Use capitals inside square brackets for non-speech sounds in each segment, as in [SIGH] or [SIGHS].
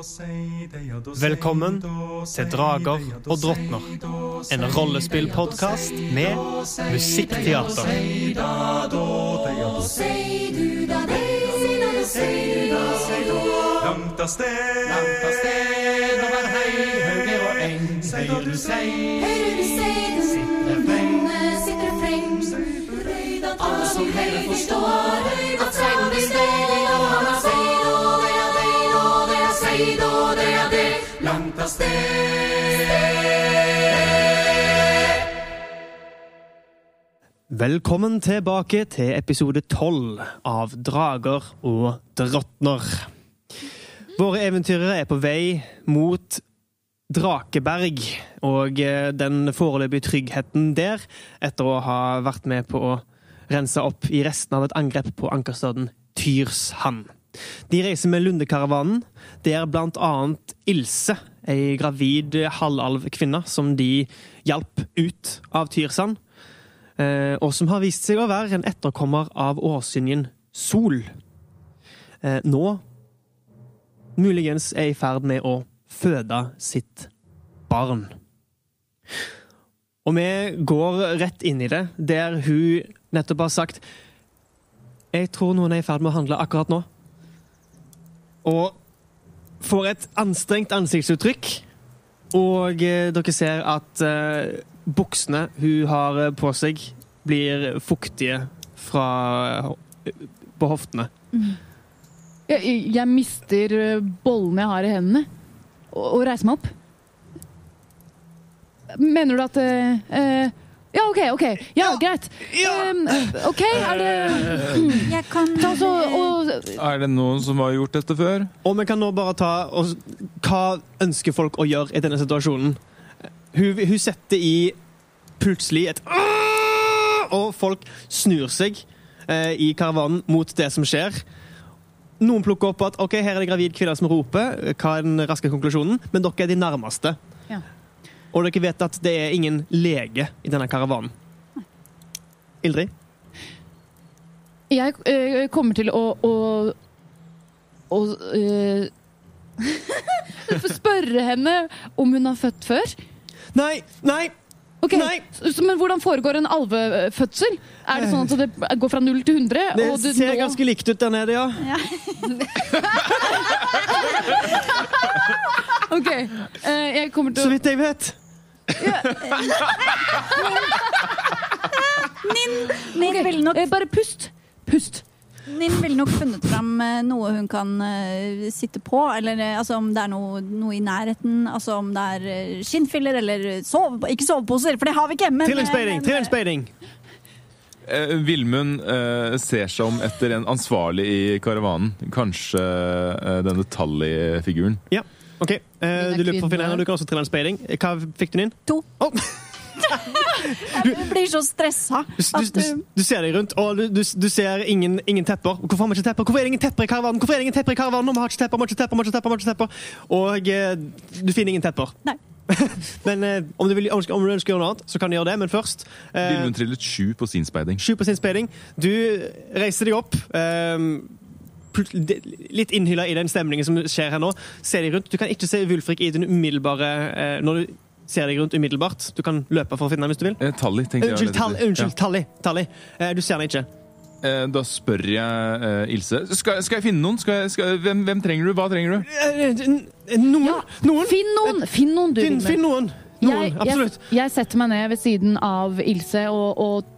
Velkommen til Drager og drottner. En rollespillpodkast med musikkteater. Langt av sted, langt av sted over hei, høyre og eng. Høyre du sei, Høyre du sitter freng. sitter freng. Alle som heller forstår at Velkommen tilbake til episode tolv av Drager og drottner. Våre eventyrere er på vei mot Drakeberg og eh, den foreløpige tryggheten der, etter å ha vært med på å rense opp i resten av et angrep på ankerstaden Tyrshand. De reiser med Lundekaravanen. Det er blant annet Ilse, ei gravid halvalvkvinne, som de hjalp ut av Tyrsand eh, og som har vist seg å være en etterkommer av årsynjen Sol. Eh, nå muligens er i ferd med å føde sitt barn. Og vi går rett inn i det, der hun nettopp har sagt Jeg tror noen er i ferd med å handle akkurat nå. Og får et anstrengt ansiktsuttrykk. Og eh, dere ser at eh, buksene hun har eh, på seg, blir fuktige fra på hoftene. Jeg, jeg mister bollene jeg har i hendene, og, og reiser meg opp. Mener du at eh, Ja, OK, OK. Ja, greit. Um, OK, er det Jeg kan Ta så og Er det noen som har gjort dette før? Og vi kan nå bare ta og, Hva ønsker folk å gjøre i denne situasjonen? Hun, hun setter i plutselig et Og folk snur seg eh, i karavanen mot det som skjer. Noen plukker opp at ok, her er det gravid kvinne som roper. Hva er den raske konklusjonen? Men dere er de nærmeste. Ja. Og dere vet at det er ingen lege i denne karavanen. Ildrid? Jeg eh, kommer til å å, å eh, [LAUGHS] Spørre henne om hun har født før. Nei! Nei! Okay. Nei. så- Men hvordan foregår en alvefødsel? Er det sånn at det går fra 0 til 100? Det og du ser nå- ganske likt ut der nede, ja. [LAUGHS] [LAUGHS] Ok, eh, jeg kommer Så til å vidt jeg vet. Nin ville nok, eh, Bare pust. Pust. Nin ville nok funnet fram eh, noe hun kan uh, sitte på. Eller uh, altså, om det er noe, noe i nærheten. Altså om det er uh, skinnfiller eller sove, Ikke soveposer, for det har vi ikke. Men, Til en speiding! men- Til! Eh, Vilmund eh, ser seg om etter en ansvarlig i karavanen. Kanskje eh, denne Tally-figuren. Ja, ok. Eh, du løper for finalen, og. Du kan også trille en speiding. Hva fikk du inn? To. Oh. [LAUGHS] Jeg blir så stressa. Du, du, eh, du, du ser deg rundt, og du, du, du ser ingen, ingen tepper. Hvorfor har vi ikke tepper? Hvorfor er det ingen tepper i karavanen? Hvorfor er det ingen tepper i karavanen? Vi har ikke tepper, vi har ikke tepper, vi har ikke tepper, vi har ikke tepper. Og eh, du finner ingen tepper. Nei. [LAUGHS] Men eh, om, du vil, om du ønsker å gjøre noe annet, så kan du gjøre det. Men først eh, Vilmund trillet sju på sin speiding. Sju på sin speiding. Du reiser deg opp. ehm, de- litt innhylla i den stemningen som skjer her nå. Ser deg rundt. Du kan ikke se Wulfrik i den umiddelbare eh, Når du ser deg rundt umiddelbart. Du kan løpe for å finne den hvis du vil. Eh, Tally, tenkte jeg. Unnskyld, tall, unnskyld, ja. Tally. Tally. Eh, du ser den ikke. Eh, Da spør jeg eh, Ilse skal, skal jeg finne noen? Skal jeg, skal, hvem, hvem trenger du? Hva trenger du? Eh, Noen? Ja, Noen? Finn noen! Finn noen, du. Finn, finn noen! Noen, jeg, absolutt. Jeg, jeg setter meg ned ved siden av Ilse og, og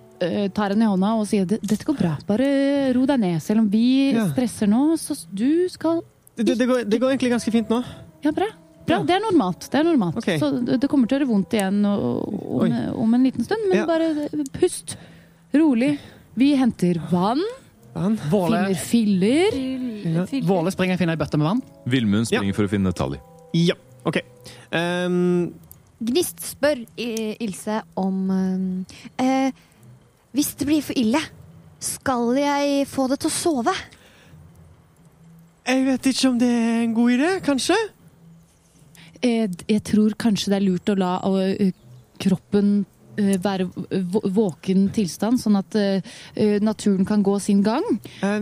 tar henne i hånda og sier dette går bra. Bare ro deg ned. Selv om vi Ja. stresser nå, så du skal Det, det, går, det går egentlig ganske fint nå. Ja, bra. bra. Ja. Det er normalt. Det er normalt. Okay. Så det kommer til å gjøre vondt igjen om, om en liten stund, men Ja. bare pust. Rolig. Vi henter vann, vann. Våle, finner filler. Våle springer og finner ei bøtte med vann. Villmund springer for å finne Tally. Ja, OK. Um... Gnist spør Ilse om uh, eh, Hvis det blir for ille, skal jeg få det til å sove? Jeg vet ikke om det er en god idé, kanskje? Jeg, Jeg tror kanskje det er lurt å la eh, kroppen eh, være våken tilstand, sånn at eh, eh, naturen kan gå sin gang. Uh,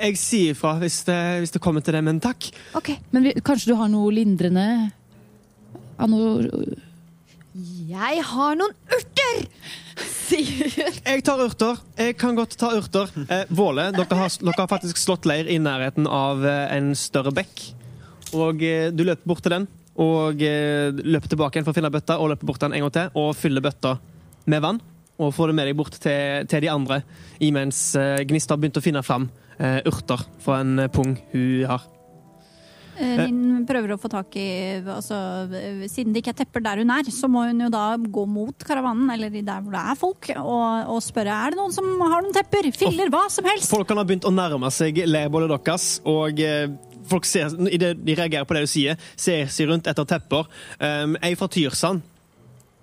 Eh, Jeg sier ifra hvis det, hvis det kommer til det, men takk. Okay. Men vi, kanskje du har noe lindrende av noe Jeg har noen urter! Sier hun. Jeg tar urter. Jeg kan godt ta urter. Eh, Våle, dere har, dere har faktisk slått leir i nærheten av eh, en større bekk. Og eh, du løper bort til den, og eh, løper tilbake igjen for å finne bøtta, og løper bort den en gang til, og fyller bøtta med vann. Og får det med deg bort til, til de andre, imens eh, Gnist har begynt å finne fram eh, urter fra en pung hun har. Eh, Linn prøver å få tak i altså, eh, Siden det ikke er tepper der hun er, så må hun jo da gå mot karavanen, eller der hvor det er folk, og, og spørre er det noen som har noen tepper, filler, hva som helst. Folkene har begynt å nærme seg leirbålet deres, og eh, folk ser, de reagerer på det du sier, ser seg rundt etter tepper. Um, ei fra Tyrsand,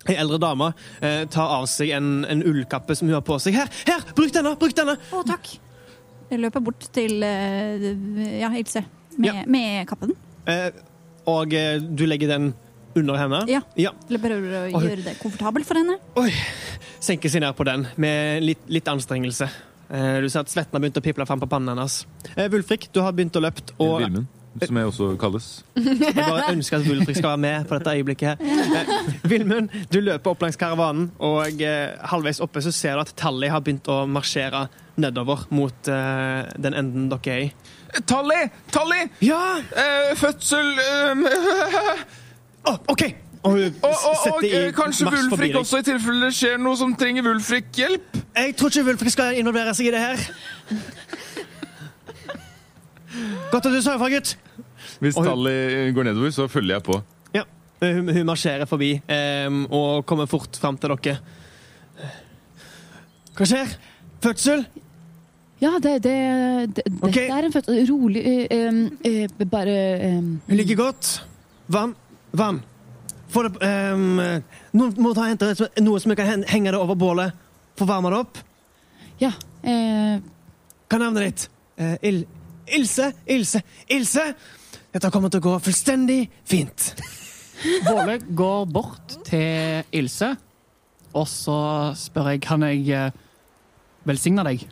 ei eldre dame, eh, tar av seg en, en ullkappe som hun har på seg. Her, her, bruk denne, bruk denne! Å, takk. Jeg løper bort til eh, ja, Ilse med, Ja. med kappen. Eh, og eh, du legger den under henne. Ja. ja. Eller prøver å Oi. gjøre det komfortabelt for henne. Oi. Senker seg ned på den med litt, litt anstrengelse. Eh, du ser at svetten har begynt å piple fram på pannen hennes. Eh, Vulfrik, du har begynt å løpe. og Vilmund, som jeg også kalles. Jeg bare ønsker at Wulfrik skal være med på dette øyeblikket her. Eh, Vilmund, du løper opp langs karavanen, og eh, halvveis oppe så ser du at Tally har begynt å marsjere nedover mot eh, den enden dere er i. Tally! Tally! Ja! Eh, fødsel eh, [LAUGHS] Å, OK! Og Og, og, og kanskje Wulfrik også, i tilfelle det skjer noe som trenger Wulfrik hjelp? Jeg tror ikke Wulfrik skal involvere seg i det her. Godt at du sa ifra, gutt. Hvis hun- Tally går nedover, så følger jeg på. Ja. Hun, hun marsjerer forbi um, og kommer fort fram til dere. Hva skjer? Fødsel? Ja, det, det, det, okay. dette er en fødsel. Rolig eh, em, eh, Bare em, Hun ligger godt. Vann. Vann. Få det um, Noen må ta og hente noe som kan henge det over bålet. Få varme det opp. Ja. Eh, Hva er navnet ditt? Eh, Il Ilse? Ilse? Ilse? Dette kommer til å gå fullstendig fint. Våle går bort til Ilse, og så spør jeg kan jeg eh, velsigne deg.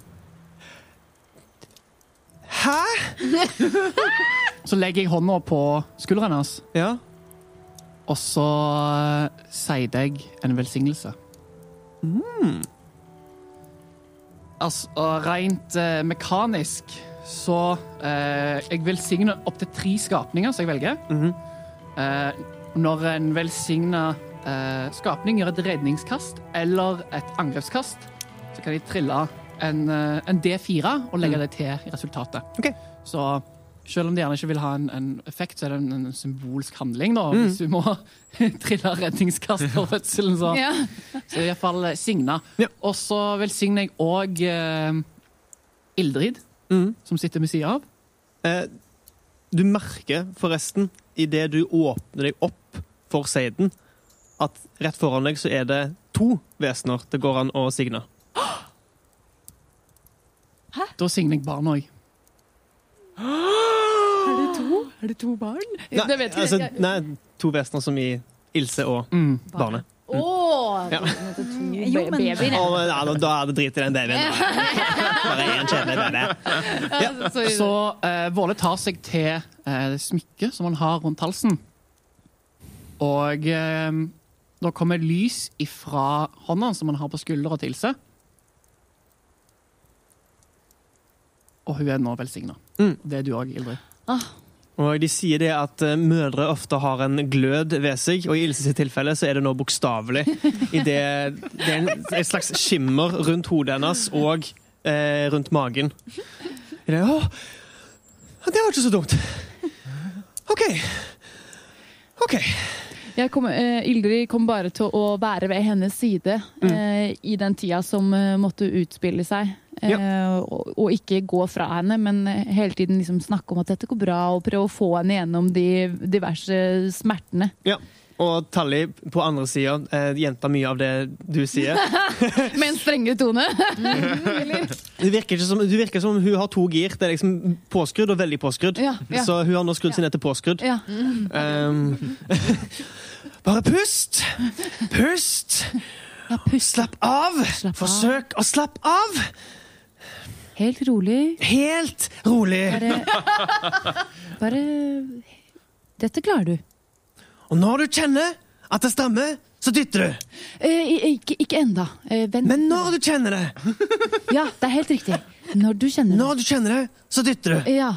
Hæ? [LAUGHS] Så legger jeg hånda på skulderen hans, Ja. og så eh, sier jeg en velsignelse. Altså, rent eh, mekanisk så eh, Jeg velsigner opptil tre skapninger som jeg velger. Mhm. eh, når en velsigna eh, skapning gjør et redningskast eller et angrepskast, så kan de trille en, eh, en D4 og legge det til i resultatet. Okay. Så selv om de gjerne ikke vil ha en, en effekt, så er det en, en symbolsk handling. da. Mm. Hvis du må [LAUGHS] trille redningskast for fødselen, så, ja. så i hvert fall eh, signa. Ja. Og så velsigner jeg òg eh, Ildrid, Mhm. som sitter ved sida av. Eh, du merker forresten, idet du åpner deg opp for seiden, at rett foran deg så er det to vesener det går an å signe. Hæ? Da signer jeg barn òg. [GASPS] Er det to? Er det to barn? Nei, det vet jeg altså, nei, to vesener som i Ilse og Mm. barnet. Åh, Ja. Jo, men- babyer. Å, ja, da- da er det drit i den babyen. Bare en kjedelig baby. Ja, så, eh, Våle tar seg til uh, det smykket som han har rundt halsen. Og uh, da kommer lys ifra hånda som han har på skuldra til seg. Og hun er nå velsigna. Mm. Det er du òg, Ildrid. Og de sier det at eh, mødre ofte har en glød ved seg, og i Ilse sitt tilfelle så er det nå bokstavelig. I det, det er en, et slags skimmer rundt hodet hennes og eh, rundt magen. Det, Å, det var ikke så dumt. OK. OK. Kom eh, Ildrid kom bare til å være ved hennes side Mm. eh, i den tida som eh, måtte utspille seg. Eh, og, og ikke gå fra henne, men eh, hele tiden liksom snakke om at dette går bra, og prøve å få henne gjennom de diverse smertene. Ja. Og Tally på andre sida eh, gjentar mye av det du sier. [LAUGHS] Med en strengere tone. [LAUGHS] Det virker, som, du virker som hun har to gir. Det er liksom påskrudd og veldig påskrudd. Ja, ja. Så hun har nå skrudd seg ned til påskrudd. Ja. Um, [LAUGHS] bare pust! Pust! ja, pust. Slapp av! Slapp av. Forsøk å slappe av! Helt rolig. Helt rolig. Bare, [LAUGHS] bare Dette klarer du. Og når du kjenner at det strammer, så dytter du. Eh, ikke, ikke enda. Eh, vent. Men når du kjenner det, Ja, det er helt riktig. Når du kjenner det. når du kjenner det, så dytter du. Ja.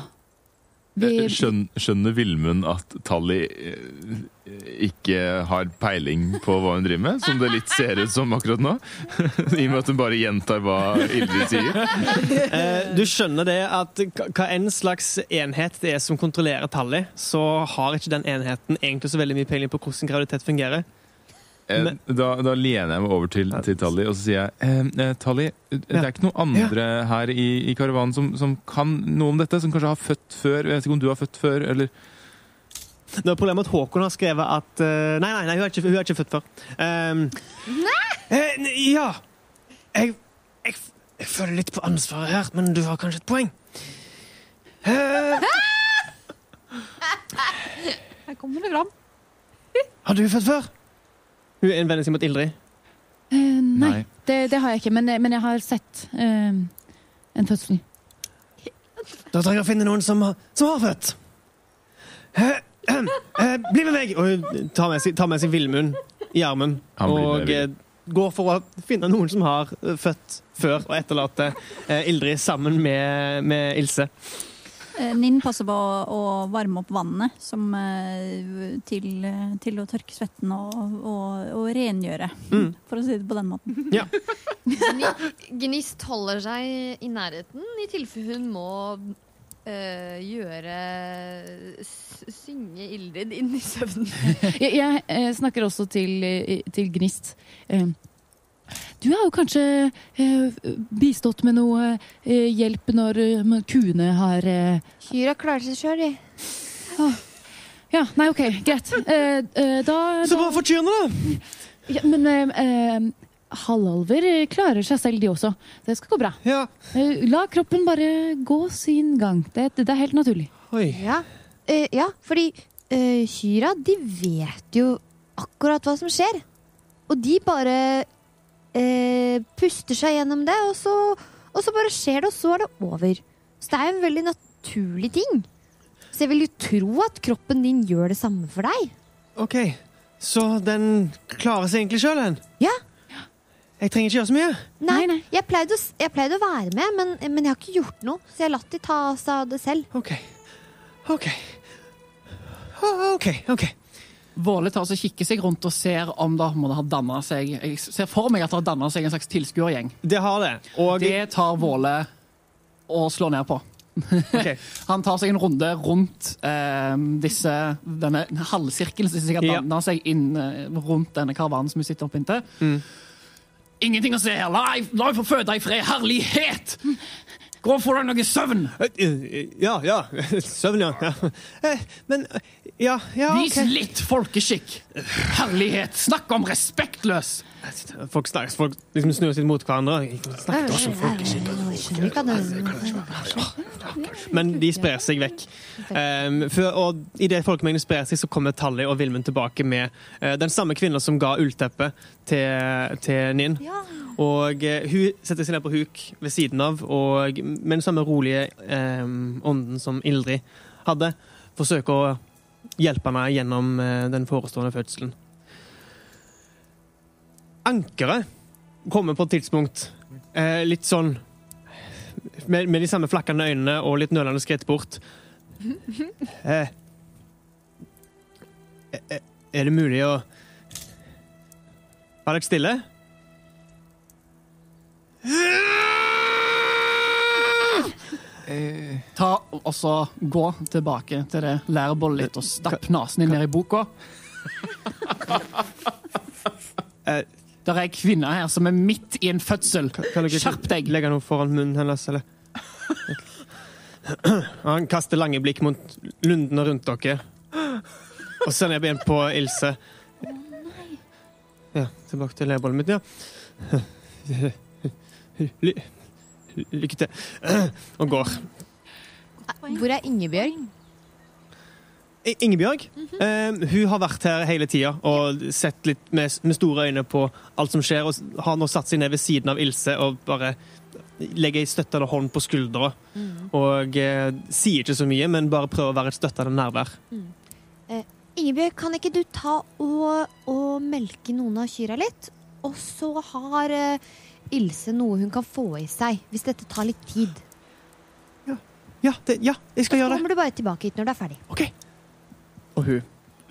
Vi, Skjøn, skjønner Vilmund at Tally eh, ikke har peiling på hva hun driver med? Som det litt ser ut som akkurat nå? [LAUGHS] I og med at hun bare gjentar hva Ildrid sier. Eh, du skjønner det at hva enn slags enhet det er som kontrollerer Tally, så har ikke den enheten egentlig så veldig mye peiling på hvordan graviditet fungerer. Eh, Men- Da, da lener jeg meg over til, til Tally og så sier jeg eh, eh, Tally, det er ikke noen andre her i, i karavanen som, som kan noe om dette? Som kanskje har født før? Jeg vet ikke om du har født før, eller Det er problemet at Håkon har skrevet at uh, Nei, nei, nei hun, er ikke, hun er ikke født før. Um, nei? ja. Jeg, jeg, jeg føler litt på ansvaret her, men du har kanskje et poeng. Uh, Her kommer det fram. har du født før? Hun innvender seg mot Ildrid. Uh, nei, Nei. Det, det har jeg ikke, men, men jeg har sett uh, en fødsel. Da trenger jeg å finne noen som, har- som har født. Eh, bli med meg! Og hun tar med seg, tar med seg Vilmund i armen. Og går for å finne noen som har født før, og etterlater Ildrid sammen med, med Ilse. Eh, Ninn passer på å, å varme opp vannet som, eh, til, til å tørke svetten og, og, og rengjøre, Mm. for å si det på den måten. [LAUGHS] Ja. Gnist holder seg i nærheten i tilfelle hun må eh, gjøre s Synge Ildrid inn i søvnen. [LAUGHS] Jeg, jeg eh, snakker også til, til Gnist. Eh, du har jo kanskje eh, bistått med noe eh, hjelp når eh, kuene har eh, Kyra klarer seg sjøl, de. Ja, nei, OK, greit. Eh, eh, da, Så da fortjener det? kyrne, ja, Men eh, eh, halvalver klarer seg selv, de også. Det skal gå bra. Ja. Eh, la kroppen bare gå sin gang. Det, det er helt naturlig. Oi. Ja, Eh, ja fordi uh, Kyra, de vet jo akkurat hva som skjer. Og de bare eh, puster seg gjennom det, og så, og så bare skjer det, og så er det over. Så det er en veldig naturlig ting. Så jeg vil jo tro at kroppen din gjør det samme for deg. OK. Så den klarer seg egentlig sjøl, den? Ja. Jeg trenger ikke gjøre så mye. Nei, Nei, nei. Jeg, pleide å, jeg pleide å være med, men, men jeg har ikke gjort noe. Så jeg har latt de ta seg av det selv. OK. OK. OK. ok. Våle tar og kikker seg rundt og ser om det har danna seg Jeg ser for meg at det har danna seg en slags tilskuergjeng. Det har det. Og Det tar Våle og slår ned på. Okay. [LAUGHS] Han tar seg en runde rundt eh, disse, denne halvsirkelen som sikkert Ja. seg inn eh, rundt denne karavanen som vi sitter oppinntil. Mm. Ingenting å se her! La meg få føde i fred! Herlighet! Gå og få deg noe søvn! Eh, Ja, ja. Søvn, ja. ja. Eh, Men ja, Ja, ja, Vis litt folkeskikk! Herlighet! Snakk om respektløs! Folk, snakker, folk liksom snur seg mot hverandre. Snakk ikke om folkeskikk. Men de sprer seg vekk. Um, før, og Idet folkemengden sprer seg, så kommer Tally og Vilmund tilbake med eh, den samme kvinna som ga ullteppet til, til Ninn. Og eh, hun setter seg ned på huk ved siden av, og med den samme rolige eh, ånden som Ildrid hadde, forsøker å hjelpe meg gjennom eh, den forestående fødselen. Ankeret kommer på et tidspunkt eh, litt sånn med, med de samme flakkende øynene og litt nølende skritt bort. Eh, eh, er det mulig å Var dere stille? Ta og så Gå tilbake til det lærbollet litt og stapp nesen din ned i boka. Eh, Der er ei kvinne her som er midt i en fødsel. Skjerp deg! Legger noe foran munnen hennes, eller? [LAUGHS] Han kaster lange blikk mot lundene rundt dere. Og ser ned igjen på Ilse. Ja, tilbake til leirbollen mitt, ja. Ly lykke til. [CLEARS THROAT] Og går. Hvor er Ingebjørg? I- Ingebjørg uh, hun har vært her hele tida og sett litt med, med store øyne på alt som skjer, og har nå satt seg ned ved siden av Ilse og bare legger ei støttende hånd på skuldra. Og uh, sier ikke så mye, men bare prøver å være et støttende nærvær. Ingebjørg, kan ikke du ta og, og melke noen av kyrne litt? Og så har eh, Ilse noe hun kan få i seg, hvis dette tar litt tid. Ja, det, ja jeg skal gjøre det. kommer du bare tilbake hit når du er ferdig. OK. Og hun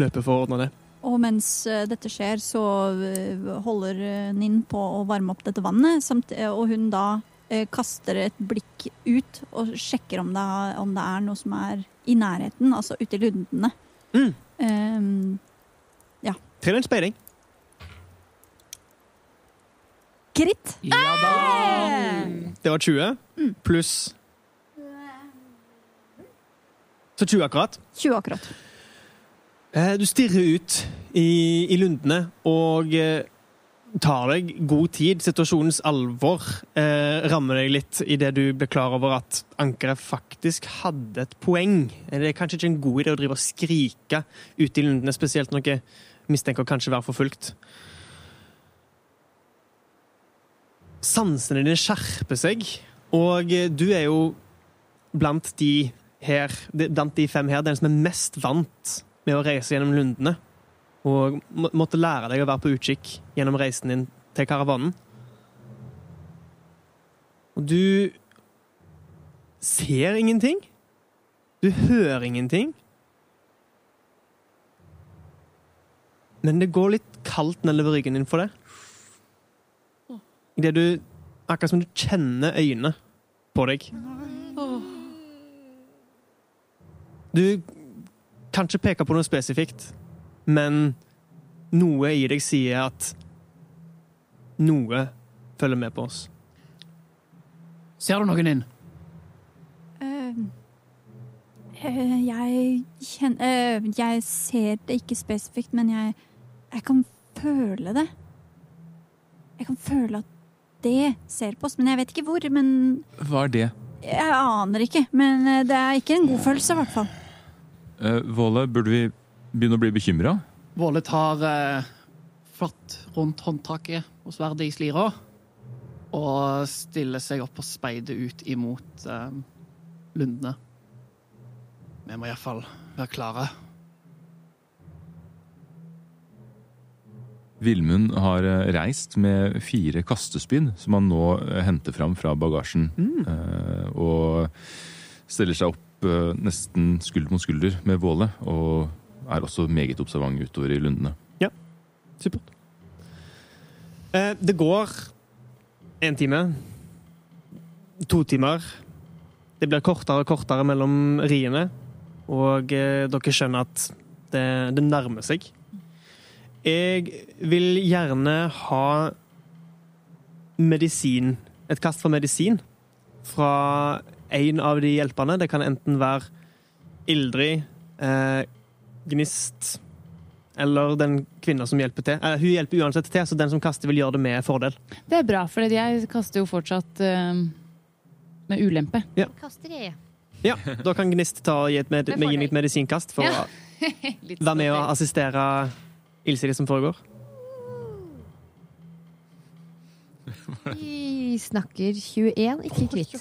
løper for å ordne det. Og mens eh, dette skjer, så eh, holder eh, Ninn på å varme opp dette vannet. Samt, og hun da kaster et blikk ut og sjekker om det, om det er noe som er i nærheten, altså ute i lundene. Mm. Um, Trill en speiding. Kritt! Ja da! Det var 20 pluss Så 20 akkurat. 20 akkurat. Eh, Du stirrer ut i, i lundene og eh, tar deg god tid. Situasjonens alvor eh, rammer deg litt idet du blir klar over at ankeret faktisk hadde et poeng. Det er kanskje ikke en god idé å drive og skrike ute i lundene, spesielt når dere mistenker kanskje være forfulgt. Sansene dine skjerper seg, og eh, du er jo blant de her, blant de fem her, den som er mest vant med å reise gjennom lundene. Og måtte lære deg å være på utkikk gjennom reisen din til karavanen. Og du ser ingenting. Du hører ingenting. Men det går litt kaldt nedover ryggen din for det. Idet du Akkurat som du kjenner øynene på deg. Du kan ikke peke på noe spesifikt, men noe i deg sier at noe følger med på oss. Ser du noen inn? Eh, eh, jeg kjenner eh, Jeg ser det ikke spesifikt, men jeg, jeg kan føle det. Jeg kan føle at det ser på oss, men jeg vet ikke hvor. Men Hva er det? jeg aner ikke. Men eh, det er ikke en god følelse, i hvert fall. Uh, Våle, burde vi begynne å bli bekymra? Våle tar uh, fatt rundt håndtaket og sverdet i slira og stiller seg opp og speider ut imot uh, lundene. Vi må iallfall være klare. Vilmund har eh, reist med fire kastespyd som han nå eh, henter fram fra bagasjen. Mm. Og stiller seg opp eh, nesten skulder mot skulder med Våle. Og er også meget observant utover i lundene. Ja, Supert. Eh, det går en time, to timer. Det blir kortere og kortere mellom riene, og eh, dere skjønner at det, det nærmer seg. Jeg vil gjerne ha medisin, et kast for medisin, fra en av de hjelperne. Det kan enten være Ildrid, eh, Gnist eller den kvinna som hjelper til. Eh, hun hjelper uansett til, så den som kaster, vil gjøre det med fordel. Det er bra, for jeg kaster jo fortsatt eh, med ulempe. Kaster jeg. Ja, Da kan Gnist ta og gi, et med, Med med, gi meg et medisinkast for Ja. å [LAUGHS] være med og assistere Ilse i det som foregår. Vi snakker 21, ikke kvitt.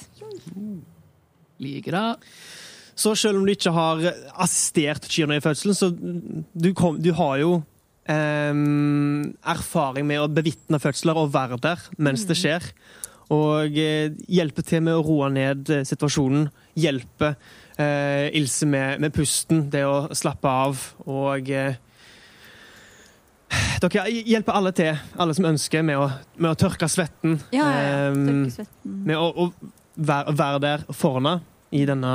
Liker det. Så selv om du ikke har assistert kyrne i fødselen, så du, kom, du har jo em, erfaring med å bevitne fødsler og være der mens det skjer. Og eh, hjelpe til med å roe ned eh, situasjonen. Hjelpe eh, Ilse med, med pusten, det å slappe av. Og eh, dere hjelper alle til, alle som ønsker, med å, med å tørke svetten. Ja, ja, ja. Tørke svetten. med å, å være, være der for henne i denne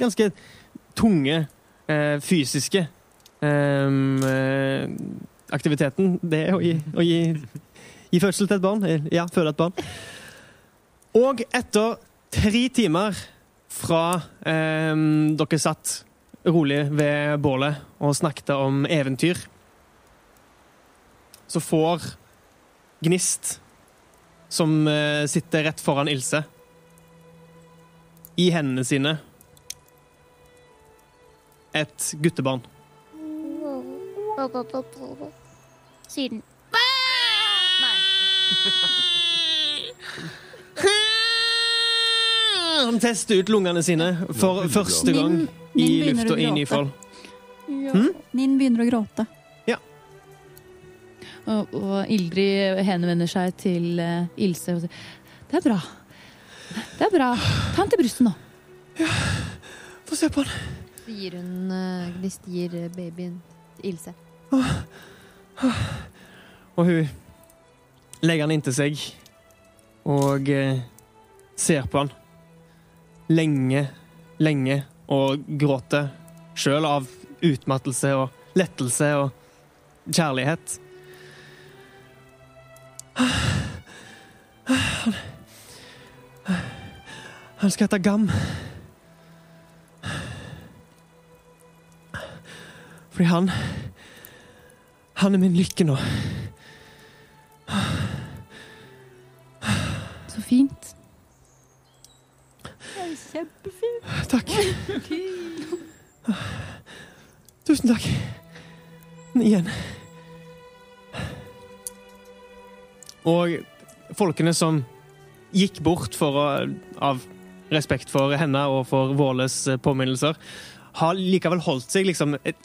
ganske tunge eh, fysiske eh, aktiviteten. Det å gi, å gi, gi fødsel til et barn. Ja, føde et barn. Og etter tre timer fra eh, dere satt rolig ved bålet og snakket om eventyr, så får Gnist, som eh, sitter rett foran Ilse, i hendene sine et guttebarn. Siden. Han tester ut lungene sine for første gang i lufta i Nyfold. Nin begynner å gråte. Og, og Ildrid henvender seg til eh, Ilse og sier Det er bra. Det er bra. Ta han til brystet nå. Få se på han. Så gir hun uh, Gnist gir eh, babyen til Ilse. Og hun legger han inntil seg og eh, ser på han lenge, lenge og gråter sjøl av utmattelse og lettelse og kjærlighet. Han, han skal hete Gam. Fordi han Han er min lykke nå. Så fint. Det er kjempefint. Takk. Tusen takk. Igjen. Og folkene som gikk bort å, av respekt for henne og for Våles eh, påminnelser, har likevel holdt seg liksom et,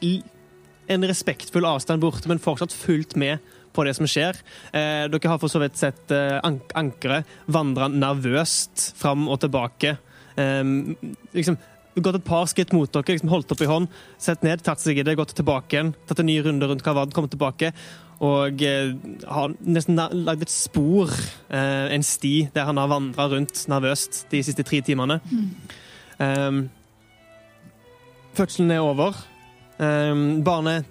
en respektfull avstand borte, men fortsatt fulgt med på det som skjer. Eh, dere har for så vidt sett eh, ank ankeret vandre nervøst fram og tilbake. Eh, liksom gått et par skritt mot dere, liksom holdt opp i hånd, sett ned, tatt seg i det, gått tilbake igjen, tatt en ny runde rundt Kavad, kommet tilbake, og eh, har nesten lagd et spor, eh, en sti, der han har vandra rundt nervøst de siste tre timene. Um, fødselen er over. Um, barnet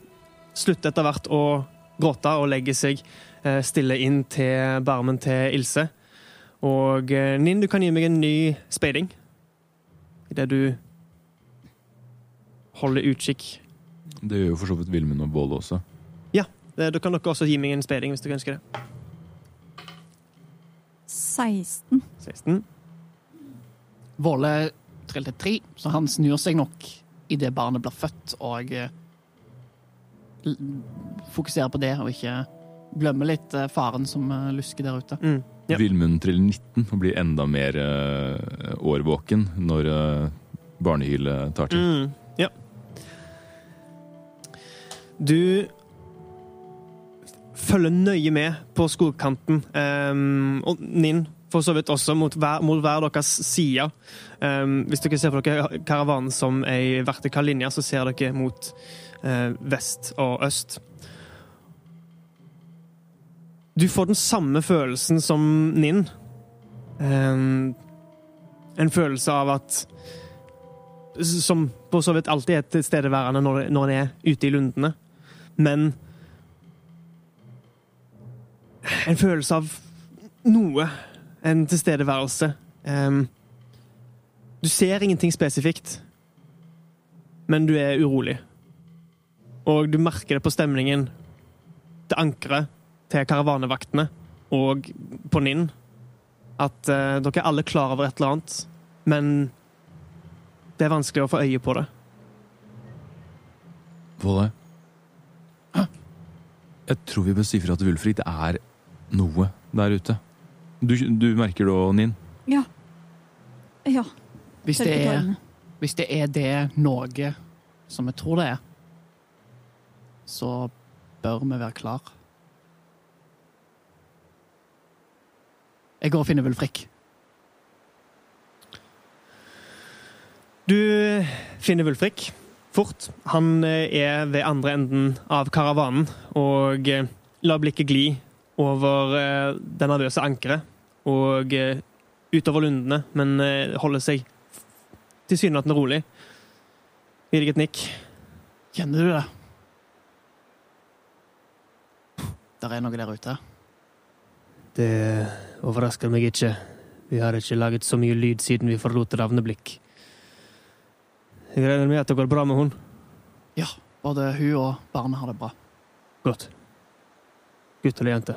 slutter etter hvert å gråte og legger seg eh, stille inn til barmen til Ilse. Og eh, Ninn, du kan gi meg en ny speiding. Idet du holder utkikk. Det gjør jo for så vidt Vilmund og Bål også. Ja. Da kan dere også gi meg en speiding hvis dere ønsker det. 16. 16. Våle trilte tre, så han snur seg nok idet barnet blir født, og eh, fokuserer på det, og ikke glemmer litt eh, faren som eh, lusker der ute. Mm. Ja. Vilmund triller 19 og blir enda mer årvåken når barnehylet tar til. Mm. Du følger nøye med på skogkanten, um, og Ninn for så vidt også mot hver, mot hver deres side. Um, hvis dere ser for dere karavanen som ei vertikal linje, så ser dere mot uh, vest og øst. Du får den samme følelsen som Ninn. Um, en følelse av at Som på så vidt alltid er tilstedeværende når, når en er ute i lundene. Men en følelse av noe. En tilstedeværelse. Um, du ser ingenting spesifikt, men du er urolig. Og du merker det på stemningen til ankeret, til karavanevaktene og på Ninn. At uh, dere er alle klar over et eller annet, men det er vanskelig å få øye på det. Våle? Jeg tror vi bør si fra til Wulfrik. Det er noe der ute. Du, du merker det òg, Nin? Ja. Ja. Hvis det, er, hvis det er det noe som jeg tror det er, så bør vi være klar. Jeg går og finner Wulfrik. Du finner Wulfrik fort. Han eh, er ved andre enden av karavanen og eh, lar blikket gli over eh, det nervøse ankeret og utover lundene, men holder seg tilsynelatende rolig. Gir deg et nikk. Kjenner du det? Der er noe der ute. Det overrasker meg ikke. Vi har ikke laget så mye lyd siden vi forlot Ravneblikk. Jeg regner med at det går bra med hun. Ja, både hun og barnet har det bra. Godt. Gutt eller jente?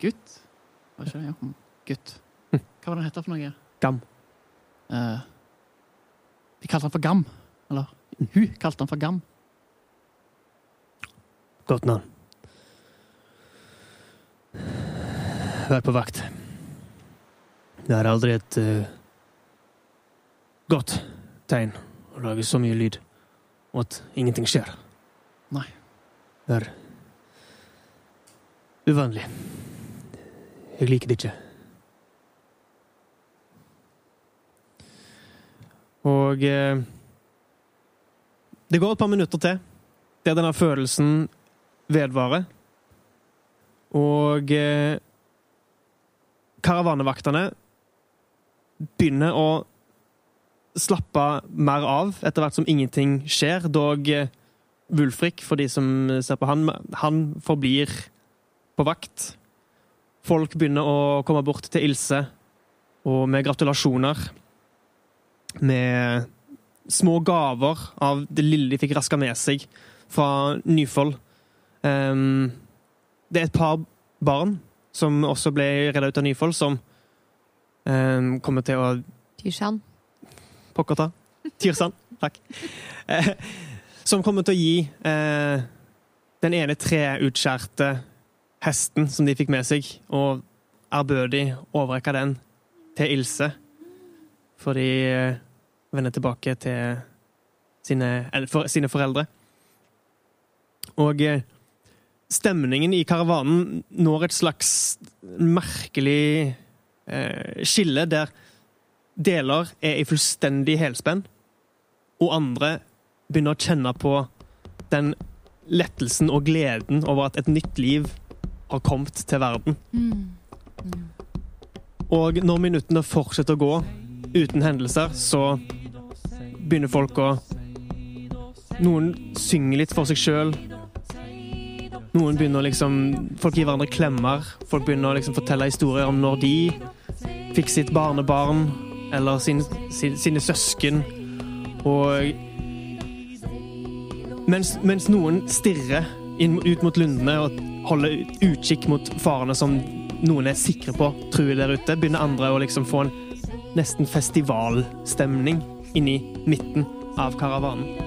Gutt? Var ikke det? Ja. Gutt. Hm. Hva var det han het for noe? Gam. Eh, de kalte han for Gam. Eller hun kalte han for Gam. Godt navn. Vær på vakt. Det er aldri et eh, godt tegn å lage så mye lyd, og at ingenting skjer. Nei. Det er uvanlig. Jeg liker det ikke. Og eh, det går et par minutter til der denne følelsen vedvarer. Og eh, karavanevaktene begynner å slappe mer av etter hvert som ingenting skjer. Dog eh, Wulfrik, for de som ser på han, han forblir på vakt. Folk begynner å komme bort til Ilse og med gratulasjoner. Med små gaver av det lille de fikk raska med seg fra Nyfold. Um, det er et par barn som også ble redda ut av Nyfold, som um, kommer til å Tyrsand. Pokker ta. Tirsan, takk. Eh, som kommer til å gi eh, den ene treutskjærte hesten som de fikk med seg, og ærbødig overrekke den til Ilse. For de eh, vender tilbake til sine, for, sine foreldre. Og stemningen i karavanen når et slags merkelig skille der deler er i fullstendig helspenn, og andre begynner å kjenne på den lettelsen og gleden over at et nytt liv har kommet til verden. Og når minuttene fortsetter å gå uten hendelser, så begynner folk å Noen synger litt for seg sjøl. Noen begynner å liksom Folk gir hverandre klemmer. Folk begynner å liksom fortelle historier om når de fikk sitt barnebarn, eller sin, sin, sine søsken. Og mens, mens noen stirrer inn, ut mot lundene og holder utkikk mot farene som noen er sikre på truer der ute, begynner andre å liksom få en nesten festivalstemning inni midten av karavanen.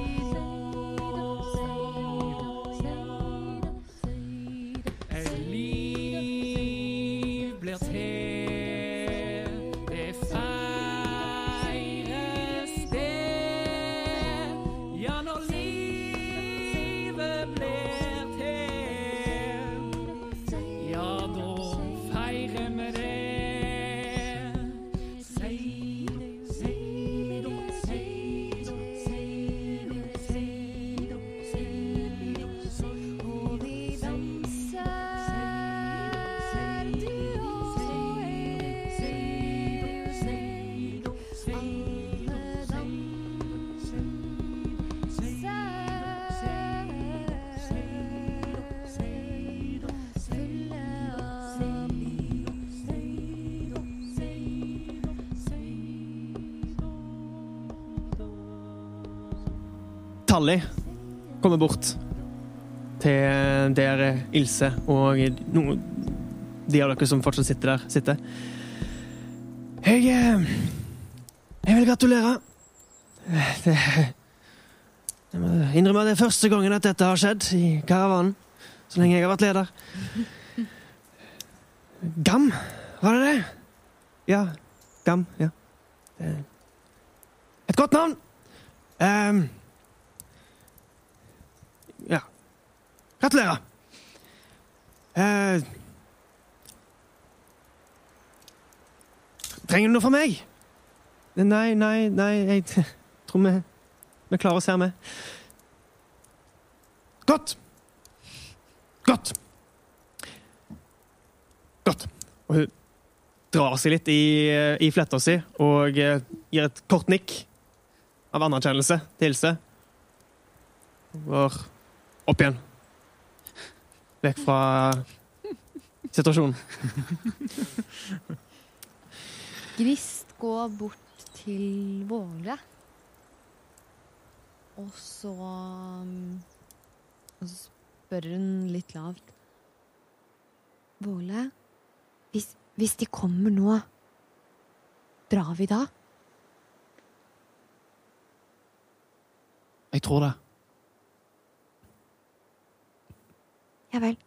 Kommer bort til der Ilse og noen, de av dere som fortsatt sitter der, sitter. Jeg eh, Jeg vil gratulere. Det, jeg må innrømme at det er første gangen at dette har skjedd i karavanen. Så lenge jeg har vært leder. Gam, var det det? Ja. Gam. Ja. Et godt navn! Ehm, ja. Gratulerer. Eh, trenger du noe fra meg? Nei, nei, nei, jeg [LAUGHS] tror vi, vi klarer oss her med. Godt. Godt. Godt. Og hun drar seg litt i, i fletta si og eh, gir et kort nikk av anerkjennelse til Hilse. Går opp igjen. Vekk fra situasjonen. [LAUGHS] Grist går bort til Våle. Og så um, og så spør hun litt lavt. Våle, hvis, hvis de kommer nå, drar vi da? Jeg tror det. Ja vel.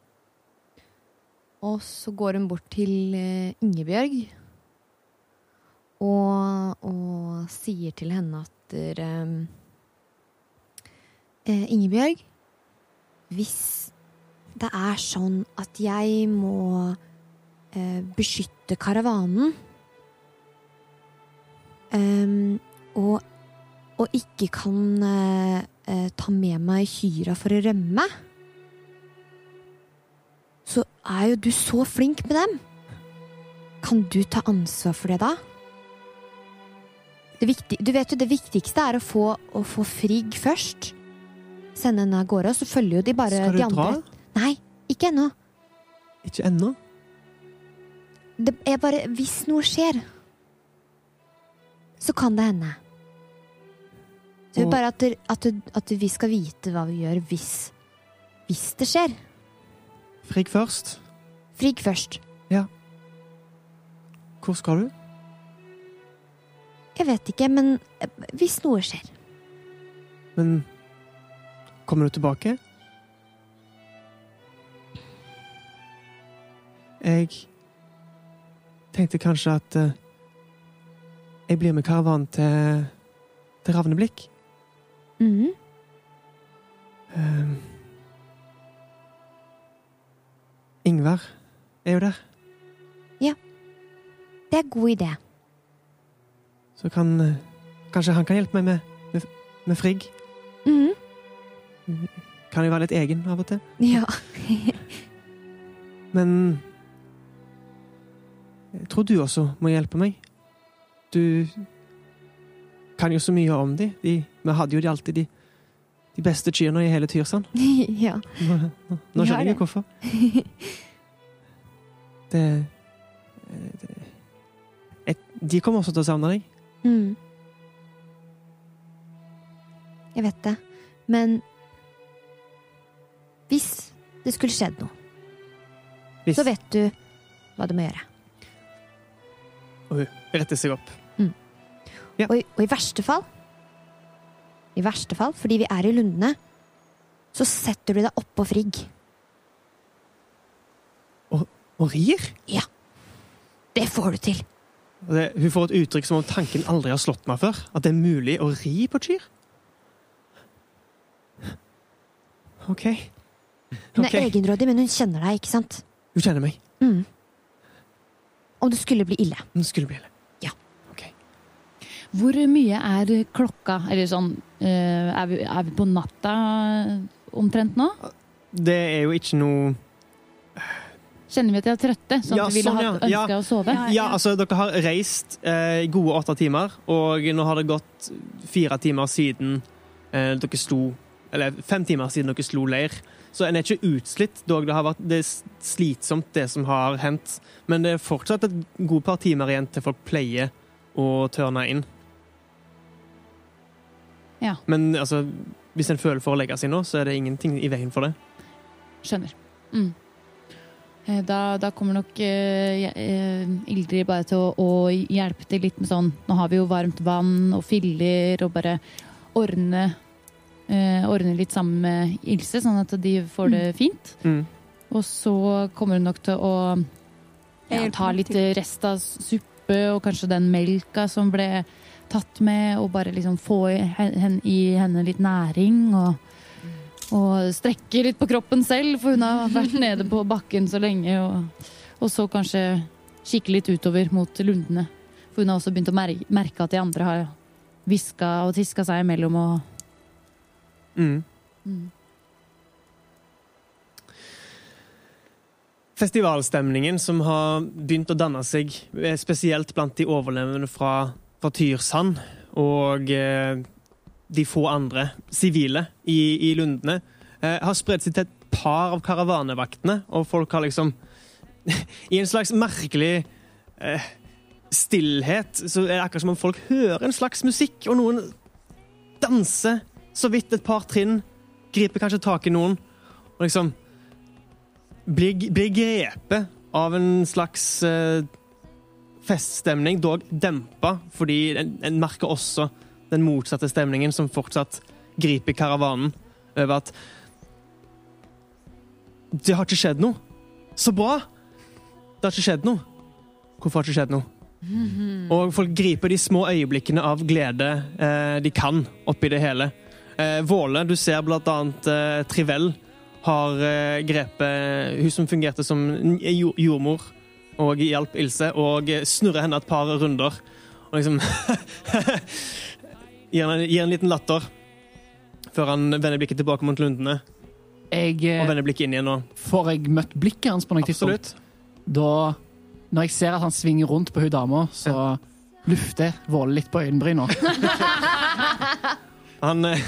Og så går hun bort til eh, Ingebjørg og, og sier til henne at eh, Ingebjørg, hvis det er sånn at jeg må uh, beskytte karavanen um, og, og ikke kan uh, uh, ta med meg Hyra for å rømme så er jo du så flink med dem. Kan du ta ansvar for det, da? Det viktig, du vet jo, det viktigste er å få, å få Frigg først. Sende henne av gårde, og så følger jo de bare Skal du de andre. dra? Nei, ikke ennå. Ikke ennå. Det er bare Hvis noe skjer, så kan det hende. Så det er Og- bare at, at, at vi skal vite hva vi gjør hvis, hvis det skjer. Frigg først. Frigg først. Ja. Hvor skal du? Jeg vet ikke, men eh, hvis noe skjer. Men kommer du tilbake? Jeg tenkte kanskje at eh, jeg blir med karavanen til, til Ravneblikk. Mhm. Eh, Ingvar er jo der, Ja. Det er en god idé. så kan kanskje han kan hjelpe meg med, med, med Frigg. Mhm. Kan jo være litt egen av og til. Ja. [LAUGHS] Men jeg tror du også må hjelpe meg. Du kan jo så mye om de. de vi hadde jo de alltid de, de beste kyrne i hele Tyrsand. [LAUGHS] ja. [LAUGHS] Nå, nå, nå skjønner jeg hvorfor. [LAUGHS] Det, det jeg, De kommer også til å savne deg. Mm. Jeg vet det. Men hvis det skulle skjedd noe, Hvis så vet du hva du må gjøre. Og hun retter seg opp. Ja. Og, i- og i verste fall I verste fall, fordi vi er i lundene, så setter du deg oppå Frigg. Og rir. Ja. Det får du til! Det, hun får et uttrykk som om tanken aldri har slått meg før. At det er mulig å ri på et kyr. OK. Hun er egenrådig, men hun kjenner deg, ikke sant? Hun kjenner meg. Mm. Om det skulle bli ille. Om det skulle bli ille. Ja. Hvor mye er klokka? Eller sånn eh, er, vi, er vi på natta omtrent nå? Det er jo ikke noe Kjenner vi at de er trøtte? Sånn Ja, at vi ville sånn, hatt ja. ønska å sove? Ja. Ja, altså, dere har reist eh, gode åtte timer, og nå har det gått fire timer siden eh, dere sto Eller fem timer siden dere slo leir. Så en er ikke utslitt, dog det har vært det er slitsomt, det som har hendt. Men det er fortsatt et god par timer igjen til folk pleier å tørne inn. Ja. Men altså, hvis en føler for å legge seg nå, så er det ingenting i veien for det. Skjønner. Mm. Eh, Da, da kommer nok uh, eh, Ildrid bare til å, å hjelpe til litt med sånn Nå har vi jo varmt vann og filler, og bare ordne uh, Ordne litt sammen med Ilse, sånn at de får det fint. Mm. Og så kommer hun nok til å ja, ta litt rest av suppe, og kanskje den melka som ble tatt med, og bare liksom få i hen- i henne litt næring. og og strekke litt på kroppen selv, for hun har vært nede på bakken så lenge. Og, og så kanskje kikke litt utover mot lundene. For hun har også begynt å merke, merke at de andre har hviska og tiska seg imellom. Og, Mm. mm. Festivalstemningen som har begynt å danne seg, eh, spesielt blant de overlevende fra, fra Tyrsand og eh, de få andre sivile i, i lundene, eh, har spredt seg til et par av karavanevaktene, og folk har liksom [LAUGHS] I en slags merkelig eh, stillhet så er det akkurat som om folk hører en slags musikk, og noen danser så vidt et par trinn, griper kanskje tak i noen, og liksom blir, blir grepet av en slags eh, feststemning, dog dempa, fordi en, en merker også den motsatte stemningen som fortsatt griper karavanen over at Det har ikke skjedd noe. Så bra! Det har ikke skjedd noe. Hvorfor har det ikke skjedd noe? Og folk griper de små øyeblikkene av glede eh, de kan oppi det hele. Eh, Våle, du ser blant annet eh, Trivell har eh, grepet hun som fungerte som jordmor og hjalp Ilse, og snurra henne et par runder. Og liksom [LAUGHS] gir, henne, gir en liten latter før han vender blikket tilbake mot lundene. Jeg, Og eh, vender blikket inn igjen nå. får jeg møtt blikket hans på noe tidspunkt? Da, når jeg ser at han svinger rundt på hun dama, så lufter jeg Våle litt på øyenbryna. [LAUGHS] Han eh,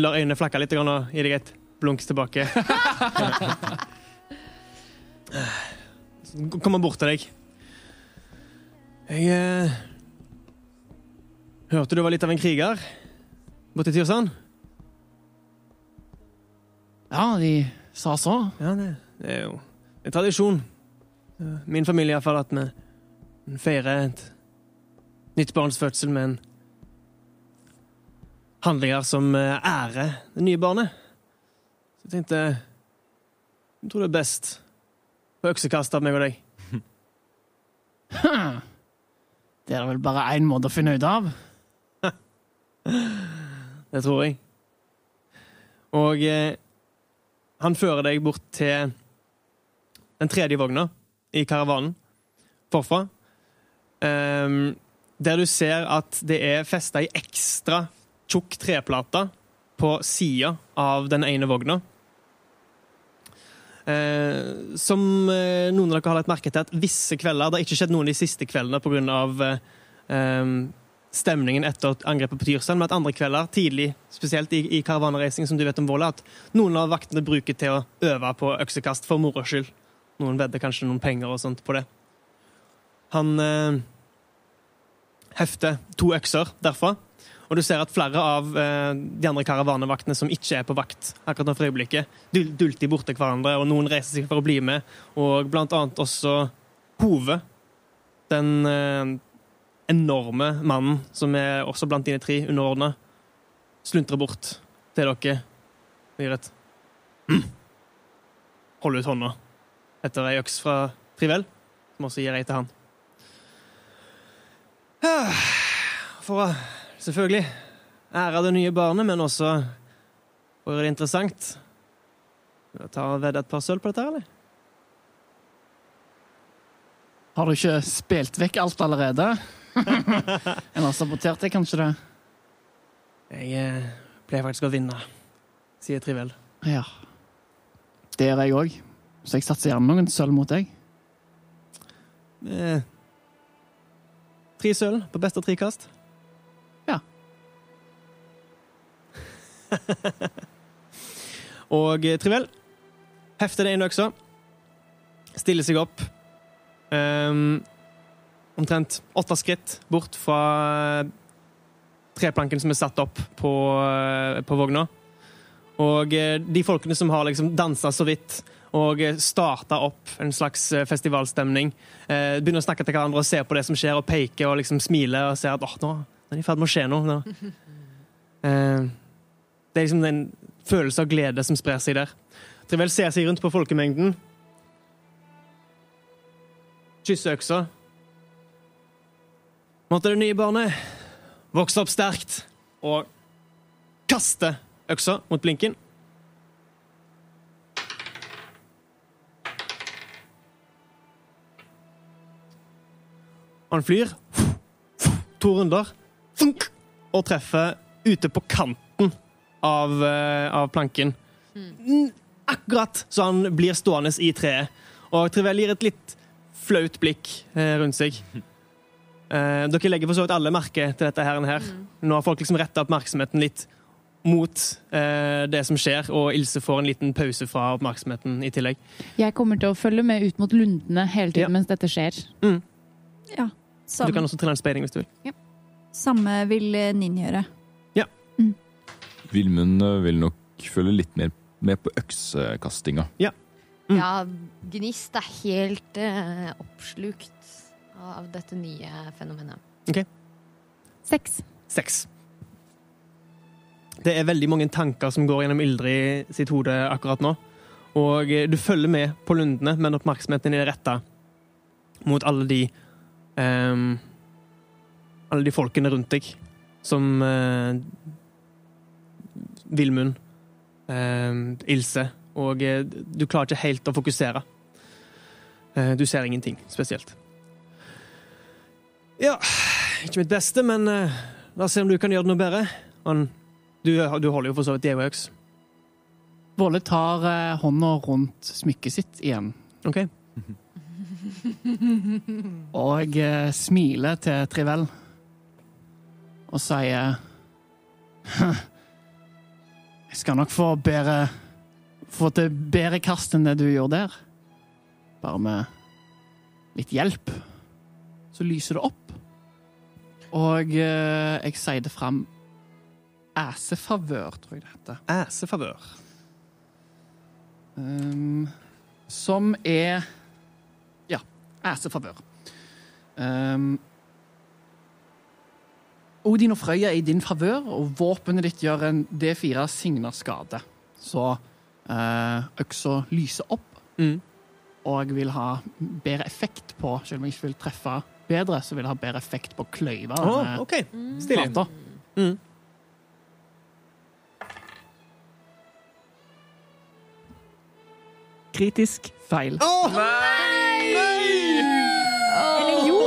lar øynene flakke litt og gir deg et blunks tilbake. [LAUGHS] Kommer bort til deg. Jeg eh, hørte du var litt av en kriger borte i Tyrsand. Ja, de sa så. Ja, det, det er jo en tradisjon. Min familie iallfall at vi vi feirer et nytt barns fødsel med en handlinger som eh, ærer det nye barnet. Så jeg tenkte Jeg tror det er best på øksekast av meg og deg. Hm. Det er vel bare én måte å finne ut av. [LAUGHS] Det tror jeg. Og eh, han fører deg bort til den tredje vogna i karavanen forfra. Um, der du ser at det er festa ei ekstra tjukk treplate på sida av den ene vogna. Eh, som eh, noen av dere har lagt merke til at visse kvelder Det har ikke skjedd noen de siste kveldene pga. Eh, stemningen etter angrepet på Tyrsand, men at andre kvelder, tidlig, spesielt i, i karavanreising, som du vet om Våle, at noen av vaktene bruker til å øve på øksekast for moro skyld. Noen vedder kanskje noen penger og sånt på det. Han eh, hefter to økser derfra, og du ser at flere av eh, de andre karavanevaktene som ikke er på vakt akkurat nå for øyeblikket, dul dulter borte hverandre, og noen reiser seg for å bli med, og blant annet også Hove, den eh, enorme mannen som er også blant dine tre underordna, sluntrer bort til dere og gir et. Hold ut hånda etter ei øks fra Trivel, som også gir ei til han. [SIGHS] For å selvfølgelig ære det nye barnet, men også gjøre det interessant ta og vedde et par sølv på dette, eller? Har du ikke spilt vekk alt allerede? [LAUGHS] en har sabotert deg, kanskje det? Jeg eh, pleier faktisk å vinne, sier Trivel. Ja. Det gjør jeg òg. Så jeg satser gjerne noen sølv mot deg. Eh, tre sølv på beste tre [LAUGHS] og Trivel hefter det inn øksa, stiller seg opp Um, omtrent åtte skritt bort fra eh, treplanken som er satt opp på, eh, på vogna. Og eh, de folkene som har liksom dansa så vidt og starta opp en slags eh, festivalstemning. Eh, begynner å snakke til hverandre og se på det som skjer, og peke og liksom smile og ser at åh, nå nå er det i ferd med å skje noe. Nå. [LAUGHS] Eh, det er liksom den følelsen av glede som sprer seg der. Trivel ser seg rundt på folkemengden. Kysser øksa. Måtte det nye barnet vokse opp sterkt og kaste øksa mot blinken. Han flyr to runder og treffer ute på kanten av, eh, av planken. Mm, Akkurat så han blir stående i treet. Og Trivell gir et litt flaut blikk eh, rundt seg. [LAUGHS] Eh, dere legger for så vidt alle merke til dette her. her. Nå har folk liksom retta oppmerksomheten litt mot eh, det som skjer, og Ilse får en liten pause fra oppmerksomheten i tillegg. Jeg kommer til å følge med ut mot lundene hele tiden Ja. mens dette skjer. Ja. Du kan også trille en speiding hvis du vil. samme vil Ninn gjøre. Ja. gjøre. Vilmund eh, vil nok følge litt mer med på øksekastinga. Mm. Ja, Gnist er helt uh, oppslukt av dette nye fenomenet. Seks. Seks. Det er veldig mange tanker som går gjennom Ildrid sitt hode akkurat nå. Og eh, du følger med på lundene, men oppmerksomheten din er retta mot alle de um, Alle de folkene rundt deg som uh, Vilmund, ehm, Ilse Og eh, du klarer ikke helt å fokusere. Eh, du ser ingenting spesielt. Ja, ikke mitt beste, men eh, la oss se om du kan gjøre det noe bedre. Han, du, du holder jo for så vidt Dievoøks. Våle tar eh, hånda rundt smykket sitt igjen OK? [LAUGHS] og eh, smiler til Trivel og sier [LAUGHS] «Hm, Jeg skal nok få bedre Få til bedre kast enn det du gjorde der. Bare med litt hjelp, så lyser det opp. Og eh, jeg sier det fram æsefavør, tror jeg det heter. Æsefavør. Um, som er Ja, æsefavør. Um, Odin og Frøya er i din favør, og våpenet ditt gjør en D4 signa skade. Så eh, øksa lyser opp, Mm. og jeg vil ha bedre effekt på Selv om jeg ikke vil treffe bedre, så vil jeg ha bedre effekt på kløyva. Å, okay. OK. Stilig. Mm. Kritisk feil. Nei! Eller jo!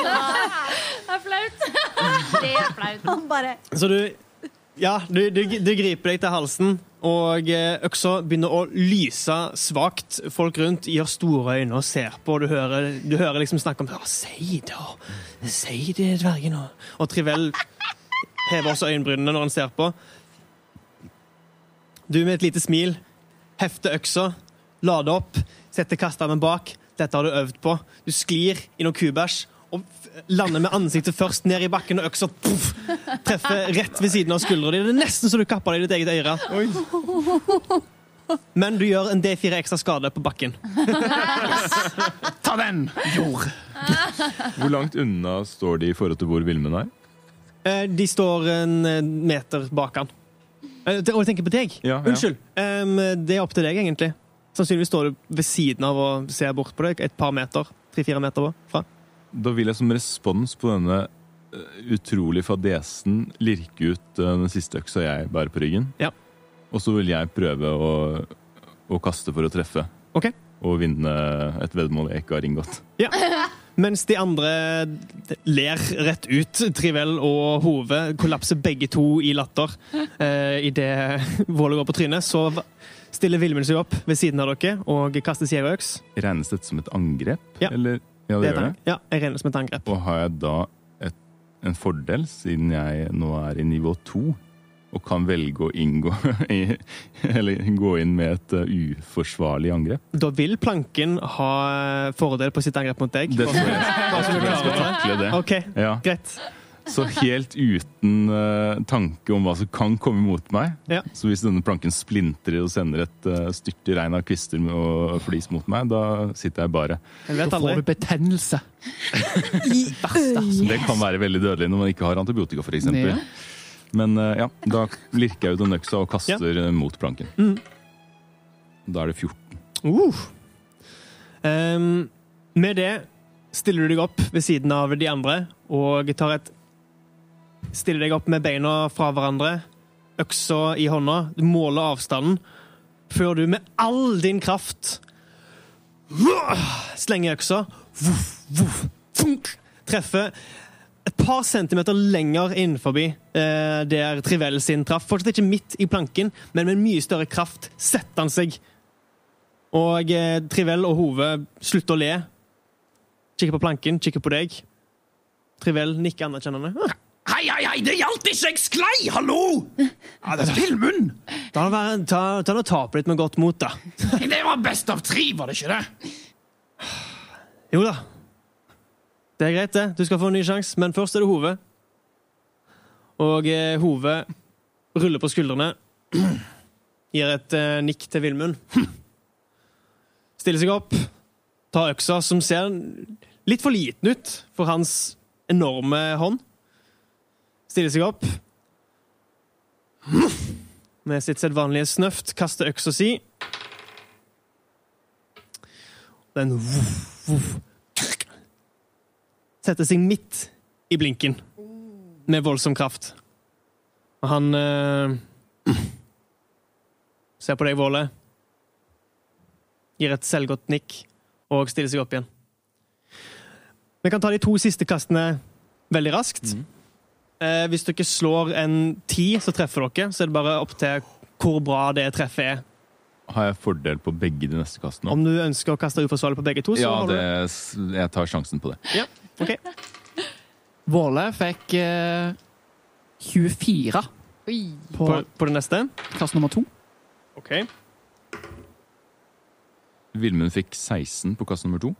[LAUGHS] det er flaut. Det er flaut. Han bare Så du Ja, du, du, du griper deg til halsen, og eh, øksa begynner å lyse svakt. Folk rundt gir store øyne og ser på, og du hører, du hører liksom snakk om «Å, Si det, si det, dvergen. Og, og Trivell hever også øyenbrynene når han ser på. Du med et lite smil hefter øksa, lader opp, setter kastarmen bak. Dette har du øvd på. Du sklir i noe kubæsj og lander med ansiktet først ned i bakken, og øksa puff, treffer rett ved siden av skuldra di. Det er nesten så du kapper deg i ditt eget øre. Men du gjør en D4 ekstra skade på bakken. [LAUGHS] Ta den, jord! Hvor langt unna står de i forhold til hvor Vilmund er? Eh, De står en eh, meter bak han. Eh, Og jeg tenker på deg. Ja, ja. Unnskyld. Det er opp til deg, egentlig. Sannsynligvis står du ved siden av og ser bort på deg et par meter. Tre-fire meter fra. Da vil jeg som respons på denne eh, utrolig fadesen lirke ut eh, den siste øksa jeg bærer på ryggen. Ja. Og så vil jeg prøve å, å kaste for å treffe. Ok. Og vinne et veddemål jeg ikke har inngått. Mens de andre ler rett ut. Trivel og Hove kollapser begge to i latter eh, idet Våle går på trynet. Så stiller Vilmund seg opp ved siden av dere og kaster sierøks. Regnes dette som et angrep? Ja. Eller, ja, det gjør det. Ja, jeg regner som et angrep. Og har jeg da et, en fordel, siden jeg nå er i nivå to, og kan velge å inngå [LAUGHS] i, Eller gå inn med et uh, uforsvarlig angrep? Da vil planken ha eh, fordel på sitt angrep mot deg. Det tror jeg. Bare så du er Jeg skal takle det. OK, Ja. greit. Så helt uten uh, tanke om hva som kan komme mot meg. Ja. Så hvis denne planken splintrer og sender et uh, styrtregn av kvister med- og flis mot meg, da sitter jeg bare. Jeg Da får du betennelse. [LAUGHS] Altså. Det kan være veldig dødelig når man ikke har antibiotika, f.eks. Ja. Men uh, ja, da lirker jeg ut den øksa og kaster ja. mot planken. Mm. Da er det 14. Uh. Um, med det stiller du deg opp ved siden av de andre og tar et Stiller deg opp med beina fra hverandre, øksa i hånda, du måler avstanden, før du med all din kraft slenger øksa, treffer et par centimeter lenger innenfor eh, der Trivel sin traff. Fortsatt ikke midt i planken, men med mye større kraft setter han seg og eh, Trivel og Hove slutter å le. Kikker på planken, kikker på deg. Trivel nikker anerkjennende. Hei, hei, hei, det gjaldt ikke! Jeg sklei! Hallo! Ja, det er Vilmund! Ta, nå være- ta, ta nå tape litt med godt mot, da. Det var best av tre, var det ikke det? Jo da. Det er greit, det. Du skal få en ny sjanse, men først er det Hove. Og eh, Hove ruller på skuldrene. gir et eh, nikk til Vilmund. Stiller seg opp, tar øksa, som ser litt for liten ut for hans enorme hånd. Stiller seg opp. Med sitt sedvanlige snøft kaster øksa si. Den setter seg midt i blinken med voldsom kraft. Og han uh, ser på deg, Våle, gir et selvgodt nikk og stiller seg opp igjen. Vi kan ta de to siste kastene veldig raskt. Eh, hvis dere slår en ti, så treffer dere. Så er det bare opp til hvor bra det treffet er. Har jeg fordel på begge de neste kastene? Om du ønsker å kaste uforsvarlig på begge to, så Ja, holder det, jeg tar sjansen på det. Ja, ok. Våle fikk eh, 24 Oi. på På, på det neste. kast nummer to. Ok. Vilmund fikk 16 på kast nummer to.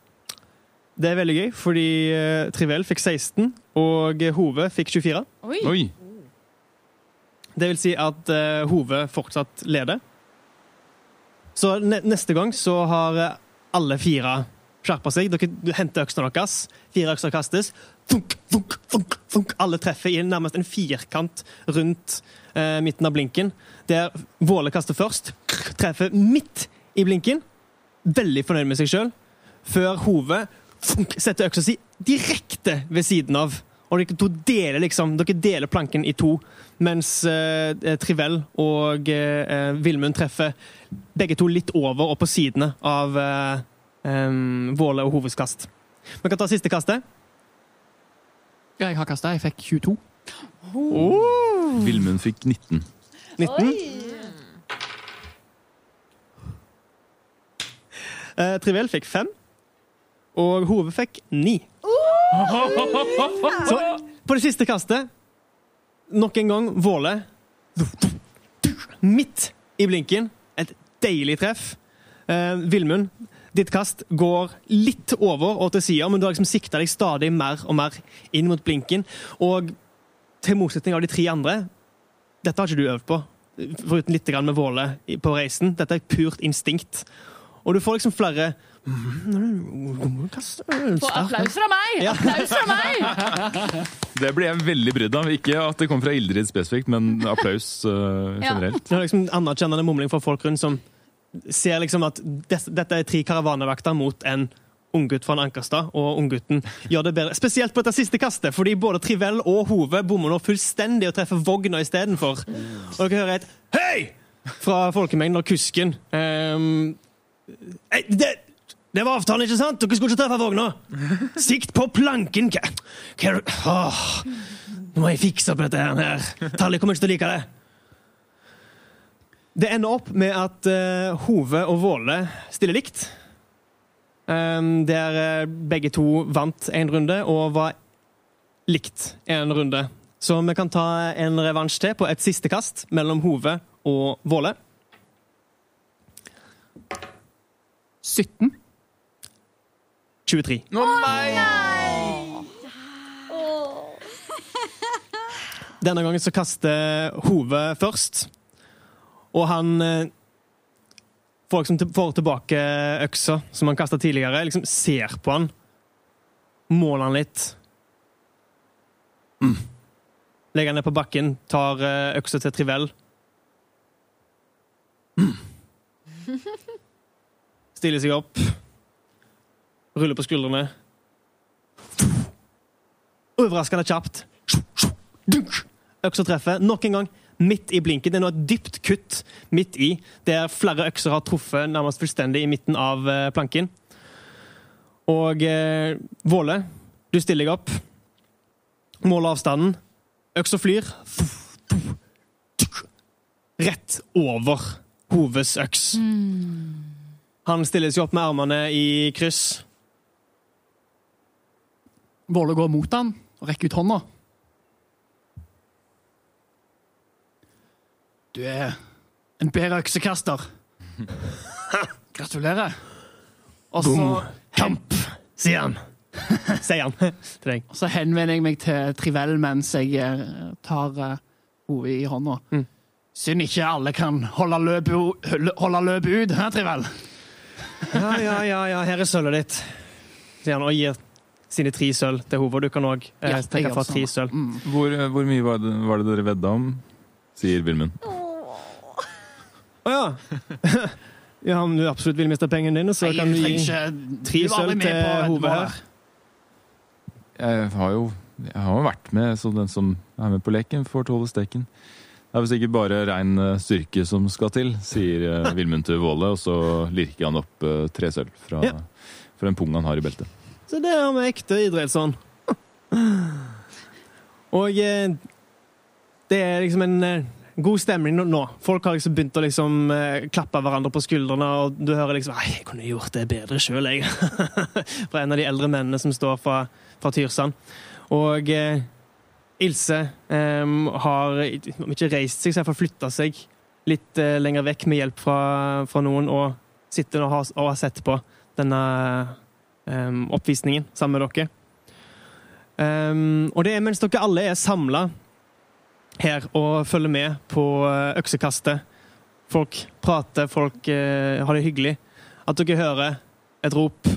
Det er veldig gøy, fordi uh, Trivell fikk 16, og Hove fikk 24. Oi. Oi! Det vil si at uh, Hove fortsatt leder. Så ne neste gang så har eh, alle fire skjerpa seg. Dere du henter øksene deres. Fire økser kastes. Funk, funk, funk, funk. Alle treffer i nærmest en firkant rundt eh, midten av blinken. Der Våle kaster først. Treffer midt i blinken. Veldig fornøyd med seg sjøl. Før Hove funk, setter øksa si direkte ved siden av. Og dere to deler liksom, dere deler planken i to, mens eh, Trivell og eh, Vilmund treffer begge to litt over og på sidene av eh, um, Våle og hovedskast. Vi kan ta siste kastet. Jeg har kasta. Jeg fikk 22. Vilmund fikk 19. 19. Eh, Trivell fikk 5, og Hove fikk ni. Så på det siste kastet, nok en gang Våle midt i blinken. Et deilig treff. Eh, Vilmund, ditt kast går litt over og til sida, men du har liksom sikta deg stadig mer og mer inn mot blinken. Og til motsetning av de tre andre, dette har ikke du øvd på, foruten litt grann med Våle på reisen. Dette er purt instinkt. Og du får liksom flere Få applaus fra meg! Applaus fra meg! Det ble jeg veldig brydd av. Ikke at det kom fra Ildrid spesifikt, men applaus Ja. generelt. Det er liksom anerkjennende mumling fra folk rundt som ser liksom at des, dette er tre karavanevakter mot en unggutt fra Ankerstad, og unggutten gjør det bedre. Spesielt på dette siste kastet, fordi både Trivell og Hove bommer nå fullstendig og treffer vogna istedenfor. Og dere hører et 'hei!' fra folkemengden og kusken. um, «Ei, det, det var avtalen, ikke sant? Dere skulle ikke treffe vogna! Sikt på planken! Hva, hva Åh, Nå må jeg fikse opp dette her. Tally kommer ikke til å like det. Det ender opp med at uh, Hove og Våle stiller likt. Um, der uh, begge to vant en runde og var likt en runde. Så vi kan ta en revansj til på et siste kast mellom Hove og Våle. 17. 23. Denne gangen så kaster Hove først, og han eh, får, liksom får tilbake øksa som han kasta tidligere. Liksom ser på han, måler han litt. Mm. Legger han ned på bakken, tar eh, øksa til Trivell. Mm. Stiller seg opp, ruller på skuldrene. Overraskende kjapt. Øksa treffer nok en gang midt i blinken. Det er nå et dypt kutt midt i, der flere økser har truffet nærmest fullstendig i midten av eh, planken. Og eh, Våle, du stiller deg opp. Måler avstanden. Øksa flyr. Rett over Hoves øks. Han stiller seg opp med armene i kryss. Våle går mot han og rekker ut hånda. Du er en bedre øksekaster. [LAUGHS] Gratulerer. Og så, Kamp, sier han. [LAUGHS] Sier han og så henvender jeg meg til Trivell mens jeg eh, tar uh, hodet i hånda. Mm. Synd ikke alle kan holde løpet, løpet ut, hæ, Trivel? Ja, ja, ja, ja, her er sølvet ditt. Sier han og gir sine tre sølv til Håvard. Du kan òg eh, Ja, trekke fra tre sølv. Mm. Hvor, hvor mye var det, var det dere vedda om? Sier Vilmund. Å ja. [LAUGHS] ja, om du absolutt vil miste pengene dine, så Nei, kan du gi tre sølv til på Hove her. Jeg har jo jeg har jo vært med, så den som er med på leken, får tåle steken. Det er visst ikke bare rein eh, styrke som skal til, sier eh, Vilmund til Våle, og så lirker han opp eh, tre sølv fra, Ja. fra en pung han har i beltet. Så det er med ekte idrettsånd. Og eh, det er liksom en eh, god stemning nå-. Folk har liksom begynt å liksom eh, klappe hverandre på skuldrene, og du hører liksom jeg kunne gjort det bedre sjøl, jeg. [LAUGHS] fra en av de eldre mennene som står fra, fra Tyrsand. Og eh, Ilse eh, har om ikke reist seg, så iallfall flytta seg litt lenger vekk med hjelp fra, fra noen, og sitter og har, og har sett på denne em, oppvisningen sammen med dere. Um, og det er mens dere alle er samla her og følger med på eh, øksekastet. Folk prater, folk uh, har det hyggelig. At dere hører et rop.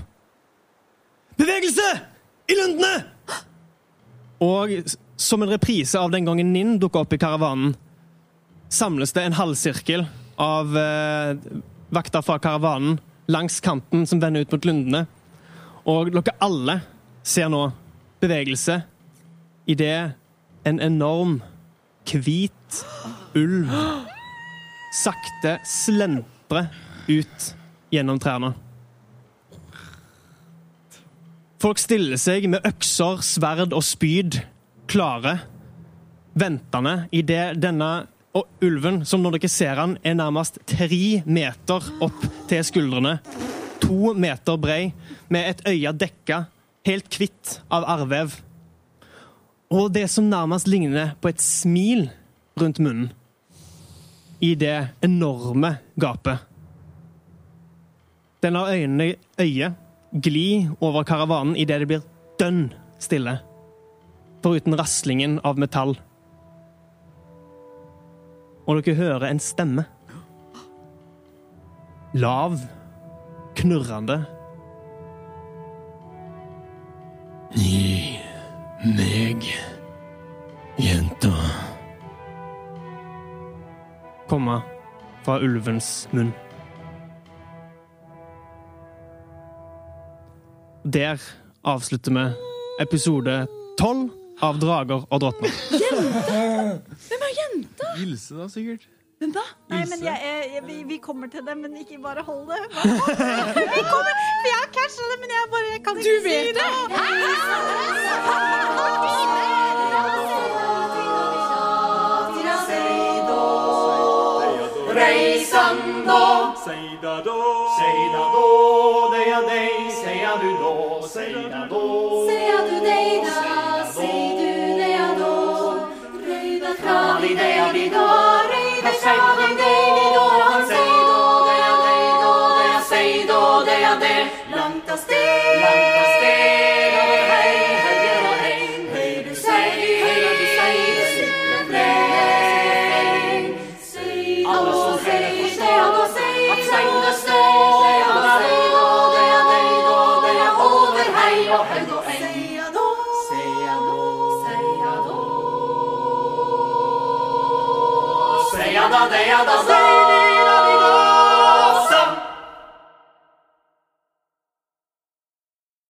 Bevegelse i lundene! Og som en reprise av den gangen Ninn dukka opp i karavanen, samles det en halvsirkel av uh, vakter fra karavanen langs kanten som vender ut mot lundene. Og dere alle ser nå bevegelse idet en enorm, hvit ulv sakte slentrer ut gjennom trærne. Folk stiller seg med økser, sverd og spyd klare, ventende idet denne og ulven, som når dere ser han, er nærmest tre meter opp til skuldrene. To meter brei, med et øye dekka, helt hvitt av arrvev. Og det som nærmest ligner på et smil rundt munnen. I det enorme gapet. Den lar øynene øyet, gli over karavanen idet det blir dønn stille. Foruten raslingen av metall. Og dere hører en stemme. Lav, knurrende. Gi meg jenta. Komme fra ulvens munn. Der avslutter vi episode tolv av Drager og drottner. Hvem er jenta? Ilse, da, sikkert. Hvem da? Nei, men jeg, jeg, vi, vi kommer til det, men ikke bare hold det. [LAUGHS] Vi kommer, for jeg har catcha det, men jeg bare jeg kan ikke Du vet si det. Reisando, seida då, seida då, deia dei, seia du då, seida då. Seia du deida, sei du deia då. Røyda kravi deia vi då, deia dei då, tem a dozena.